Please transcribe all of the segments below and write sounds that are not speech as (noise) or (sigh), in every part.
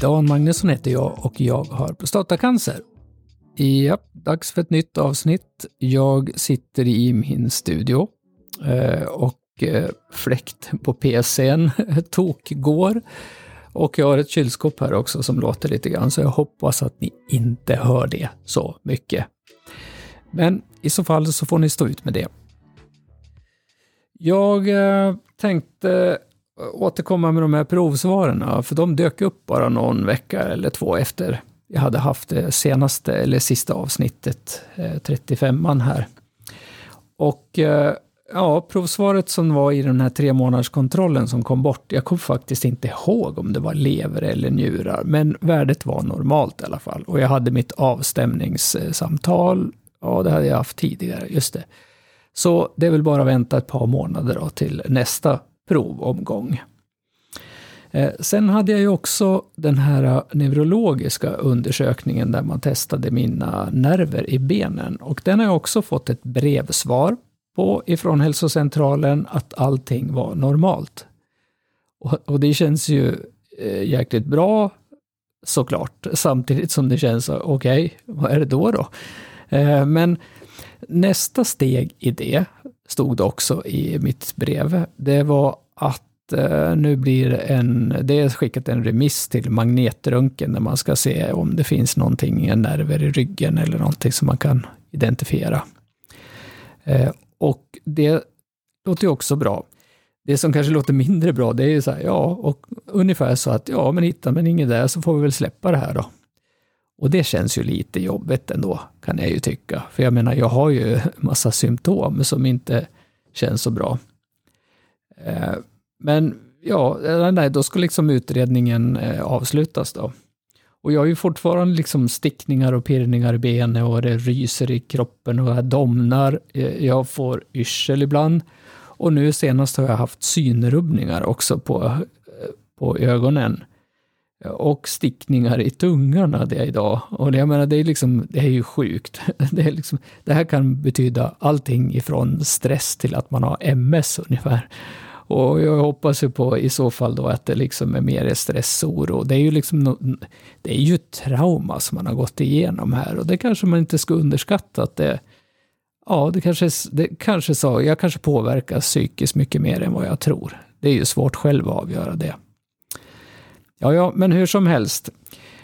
Dan Magnusson heter jag och jag har prostatacancer. Ja, dags för ett nytt avsnitt. Jag sitter i min studio eh, och eh, fläkt på PCn (laughs) tokgår. Och jag har ett kylskåp här också som låter lite grann, så jag hoppas att ni inte hör det så mycket. Men i så fall så får ni stå ut med det. Jag eh, tänkte Eh, återkomma med de här provsvaren, för de dök upp bara någon vecka eller två efter jag hade haft det senaste, eller sista avsnittet, eh, 35an här. Och eh, Ja, provsvaret som var i den här tre månaderskontrollen som kom bort, jag kommer faktiskt inte ihåg om det var lever eller njurar, men värdet var normalt i alla fall. Och jag hade mitt avstämningssamtal, ja det hade jag haft tidigare, just det. Så det är väl bara att vänta ett par månader då till nästa provomgång. Eh, sen hade jag ju också den här eh, neurologiska undersökningen där man testade mina nerver i benen och den har jag också fått ett brevsvar på ifrån hälsocentralen att allting var normalt. Och, och det känns ju eh, jäkligt bra såklart, samtidigt som det känns okej, okay, vad är det då då? Men nästa steg i det, stod det också i mitt brev, det var att eh, nu blir en, det är skickat en remiss till magnetröntgen där man ska se om det finns någonting, nerver i ryggen eller någonting som man kan identifiera. Eh, och det låter ju också bra. Det som kanske låter mindre bra, det är ju så här, ja, och ungefär så att ja, men hittar man inget där så får vi väl släppa det här då. Och det känns ju lite jobbigt ändå, kan jag ju tycka. För jag menar, jag har ju (laughs) massa symptom som inte känns så bra. Eh, men ja, eh, nej, då ska liksom utredningen eh, avslutas då. Och jag har ju fortfarande liksom stickningar och pirrningar i benen och det ryser i kroppen och jag domnar. Jag får yrsel ibland. Och nu senast har jag haft synrubbningar också på, på ögonen. Och stickningar i tungan hade jag idag. Och det, jag menar, det är, liksom, det är ju sjukt. (laughs) Det, är liksom, det här kan betyda allting ifrån stress till att man har MS ungefär. Och jag hoppas ju på i så fall då att det liksom är mer stress och oro. Det är ju liksom no, det är ju trauma som man har gått igenom här och det kanske man inte ska underskatta att det Ja, det kanske, det kanske så, jag kanske påverkas psykiskt mycket mer än vad jag tror. Det är ju svårt själv att avgöra det. Ja, ja, men hur som helst.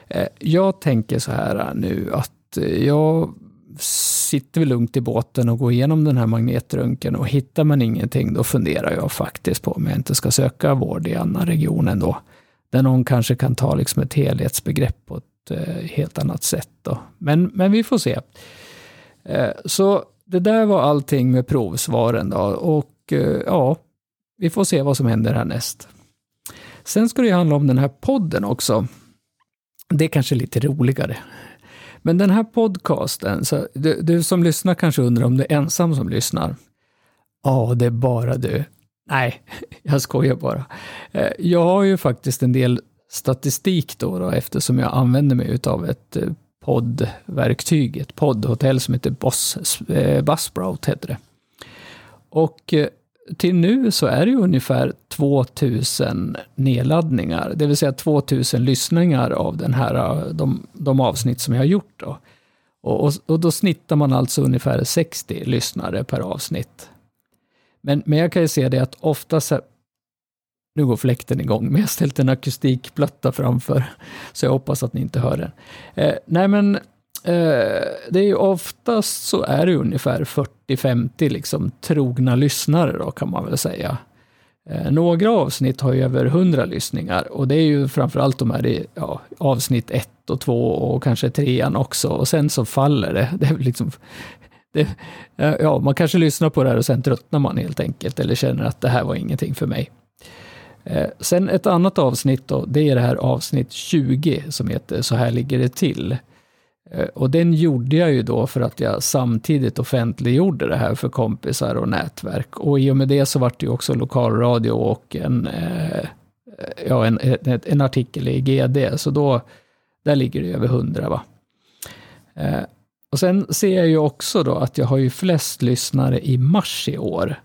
Eh, jag tänker så här eh, nu att eh, jag sitter vi lugnt i båten och går igenom den här magnetröntgen och hittar man ingenting då funderar jag faktiskt på om jag inte ska söka vård i annan region ändå. Där någon kanske kan ta liksom ett helhetsbegrepp på ett helt annat sätt. Då. Men, men vi får se. Så det där var allting med provsvaren då och ja, vi får se vad som händer härnäst. Sen ska det handla om den här podden också. Det är kanske lite roligare. Men den här podcasten, så du, du, som lyssnar kanske undrar om du är ensam som lyssnar. Ja, det är bara du. Nej, (laughs) jag skojar bara. Eh, jag har ju faktiskt en del statistik då, då eftersom jag använder mig av ett eh, poddverktyg, ett poddhotell som heter Boss, eh, Buzzsprout heter det. Och eh, till nu så är det ju ungefär 2000 nedladdningar, det vill säga 2000 lyssningar av den här, de, de avsnitt som jag har gjort. Då. Och, och, och, då snittar man alltså ungefär 60 lyssnare per avsnitt. Men, men jag kan ju se det att oftast, nu går fläkten igång, men jag har ställt en akustikplatta framför, så jag hoppas att ni inte hör den. Eh, nej men Eh, det är ju oftast så är det ungefär 40-50 liksom trogna lyssnare då kan man väl säga. Eh, några avsnitt har ju över 100 lyssningar och det är ju framförallt de här i ja, avsnitt 1 och 2 och kanske 3 också och sen så faller det. det, är liksom, det eh, ja, man kanske lyssnar på det här och sen tröttnar man helt enkelt eller känner att det här var ingenting för mig. Eh, sen ett annat avsnitt då, det är det här avsnitt 20 som heter Så här ligger det till. Eh, och den gjorde jag ju då för att jag samtidigt offentliggjorde det här för kompisar och nätverk. Och i och med det så vart det ju också lokalradio och en, eh, ja, en, en, en, artikel i GD. Så då, där ligger det över hundra va. Eh, och sen ser jag ju också då att jag har ju flest lyssnare i mars i år.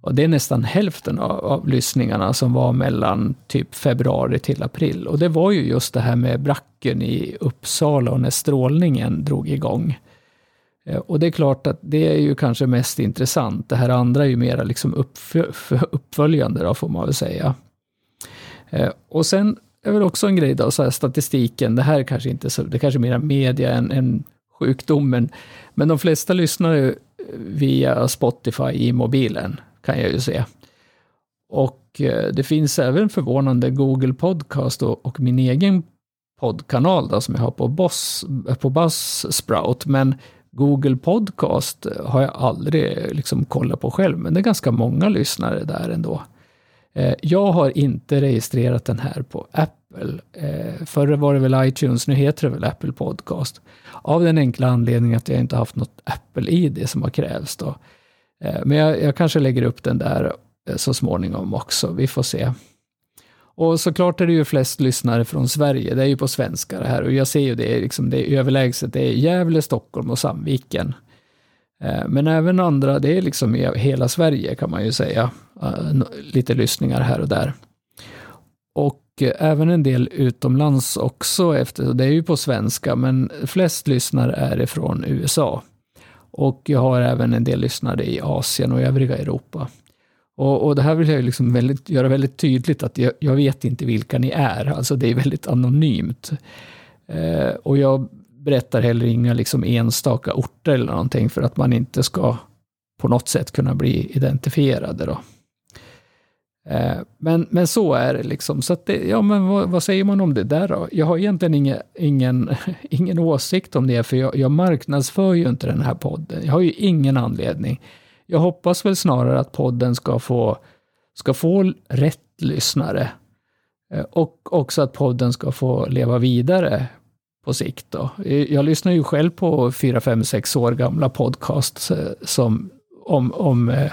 Och det är nästan hälften av, av lyssningarna som var mellan typ februari till april. Och det var ju just det här med bracken i Uppsala och när strålningen drog igång. Eh, och det är klart att det är ju kanske mest intressant. Det här andra är ju mera liksom uppföljande då, får man väl säga. Eh, och sen är väl också en grej då, så här statistiken, det här är kanske inte så, det kanske är mera media än, än sjukdomen, men de flesta lyssnar ju via Spotify i mobilen, kan jag ju se. Och eh, det finns även förvånande Google Podcast och, och min egen poddkanal då, som jag har på, Boss, eh, på Buzzsprout, men Google Podcast eh, har jag aldrig liksom kollat på själv, men det är ganska många lyssnare där ändå. Jag har inte registrerat den här på Apple. Förr var det väl iTunes, nu heter det väl Apple Podcast. Av den enkla anledningen att jag inte haft något Apple-ID som har krävts. Då. Eh, men jag, jag kanske lägger upp den där eh, så småningom också, vi får se. Och såklart är det ju flest lyssnare från Sverige, det är ju på svenska det här. Och jag ser ju det, liksom, det är överlägset, det är Gävle, Stockholm och Sandviken. Eh, men även andra, det är liksom i hela Sverige kan man ju säga. Lite lyssningar här och där. Och även en del utomlands också, efter, det är ju på svenska, men flest lyssnare är ifrån USA. Och jag har även en del lyssnare i Asien och övriga Europa. Och, och det här vill jag liksom väldigt, göra väldigt tydligt att jag, jag, vet inte vilka ni är, alltså det är väldigt anonymt. Eh, och jag berättar heller inga liksom enstaka orter eller någonting för att man inte ska på något sätt kunna bli identifierade. Då. Eh, men, men så är det liksom. Så det, ja, men vad, vad, säger man om det där då? Jag har egentligen ingen, ingen, (laughs) ingen åsikt om det, för jag, jag marknadsför ju inte den här podden. Jag har ju ingen anledning. Jag hoppas väl snarare att podden ska få, ska få rätt lyssnare. Eh, och också att podden ska få leva vidare på sikt. Då. Eh, jag lyssnar ju själv på fyra, fem, sex år gamla podcasts som, om, om,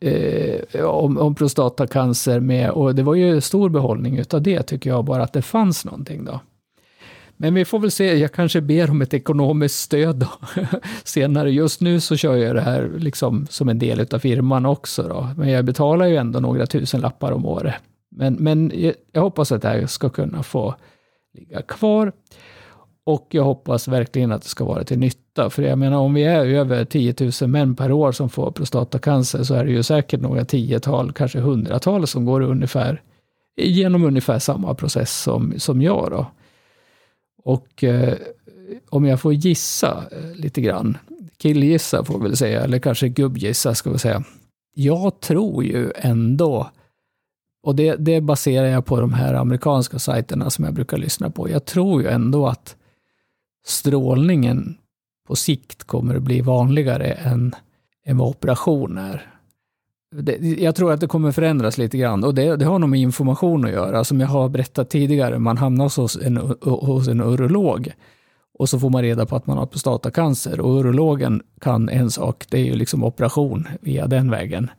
eh, om, om prostatacancer med, och det var ju stor behållning utav det tycker jag, bara att det fanns någonting då. Men vi får väl se, jag kanske ber om ett ekonomiskt stöd då, (laughs) senare. Just nu så kör jag det här liksom som en del av firman också då. Men jag betalar ju ändå några tusen lappar om året. Men, men jag hoppas att det här ska kunna få ligga kvar. Och jag hoppas verkligen att det ska vara till nytta. För jag menar om vi är över 10 000 män per år som får prostatacancer så är det ju säkert några tiotal, kanske hundratal som går ungefär genom ungefär samma process som, som jag. Då. Och eh, om jag får gissa eh, lite grann, killgissa får vi väl säga, eller kanske gubbgissa ska vi säga. Jag tror ju ändå, och det, det baserar jag på de här amerikanska sajterna som jag brukar lyssna på, jag tror ju ändå att strålningen på sikt kommer att bli vanligare än, än vad operation är. Det, jag tror att det kommer förändras lite grann och det, det, har nog med information att göra. Som jag har berättat tidigare, man hamnar hos en, hos en urolog och så får man reda på att man har prostatacancer och urologen kan en sak, det är ju liksom operation via den vägen.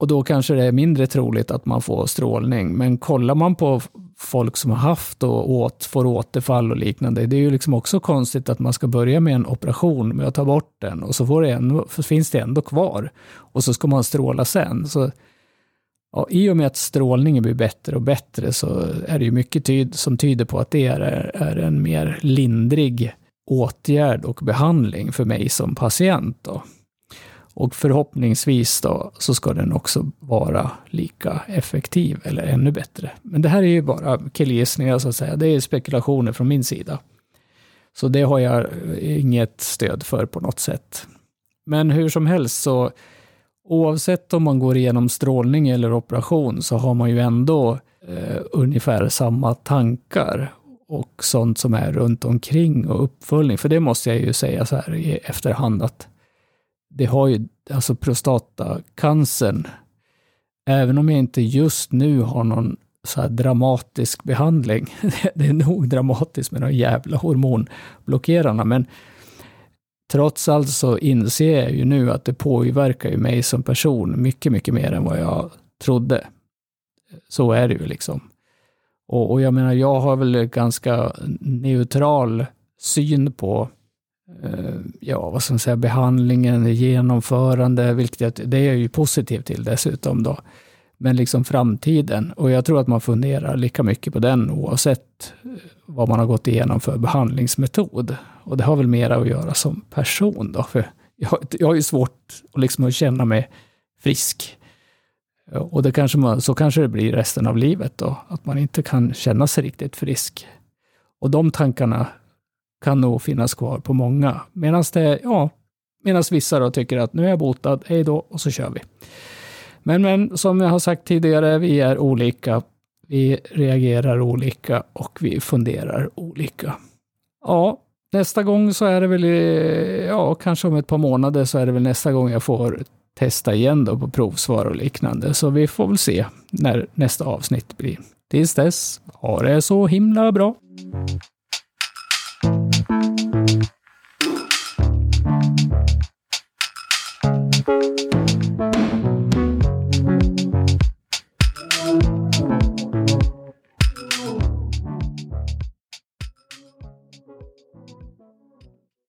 Och då kanske det är mindre troligt att man får strålning. Men kollar man på folk som har haft och åt, får återfall och liknande, det är ju liksom också konstigt att man ska börja med en operation med att ta bort den och så, får det ändå, finns det ändå kvar. Och så ska man stråla sen. Så, ja, I och med att strålningen blir bättre och bättre så är det ju mycket tyd som tyder på att det är, är en mer lindrig åtgärd och behandling för mig som patient. Då. Och förhoppningsvis då så ska den också vara lika effektiv eller ännu bättre. Men det här är ju bara killgissningar så att säga. Det är spekulationer från min sida. Så det har jag eh, inget stöd för på något sätt. Men hur som helst så oavsett om man går igenom strålning eller operation så har man ju ändå eh, ungefär samma tankar och sånt som är runt omkring och uppföljning. För det måste jag ju säga så här i efterhand att det har ju, alltså prostatacancern, även om jag inte just nu har någon så här dramatisk behandling, (laughs) det är nog dramatiskt med de jävla hormonblockerarna, men trots allt så inser jag ju nu att det påverkar ju mig som person mycket, mycket mer än vad jag trodde. Så är det ju liksom. Och, och jag menar, jag har väl ganska neutral syn på Eh, ja, vad ska man säga, behandlingen, genomförande, vilket det är jag ju positiv till dessutom då. Men liksom framtiden, och jag tror att man funderar lika mycket på den oavsett eh, vad man har gått igenom för behandlingsmetod. Och det har väl mera att göra som person då, för jag, jag har ju svårt att, liksom att känna mig frisk. Eh, och det kanske man, så kanske det blir resten av livet då, att man inte kan känna sig riktigt frisk. Och de tankarna kan nog finnas kvar på många. Medan det, ja, medan vissa då tycker att nu är jag botad, hej då, och så kör vi. Men, men som jag har sagt tidigare, vi är olika. Vi reagerar olika och vi funderar olika. Ja, nästa gång så är det väl, ja, kanske om ett par månader så är det väl nästa gång jag får testa igen då på provsvar och liknande. Så vi får väl se när nästa avsnitt blir. Tills dess, ha det så himla bra. Música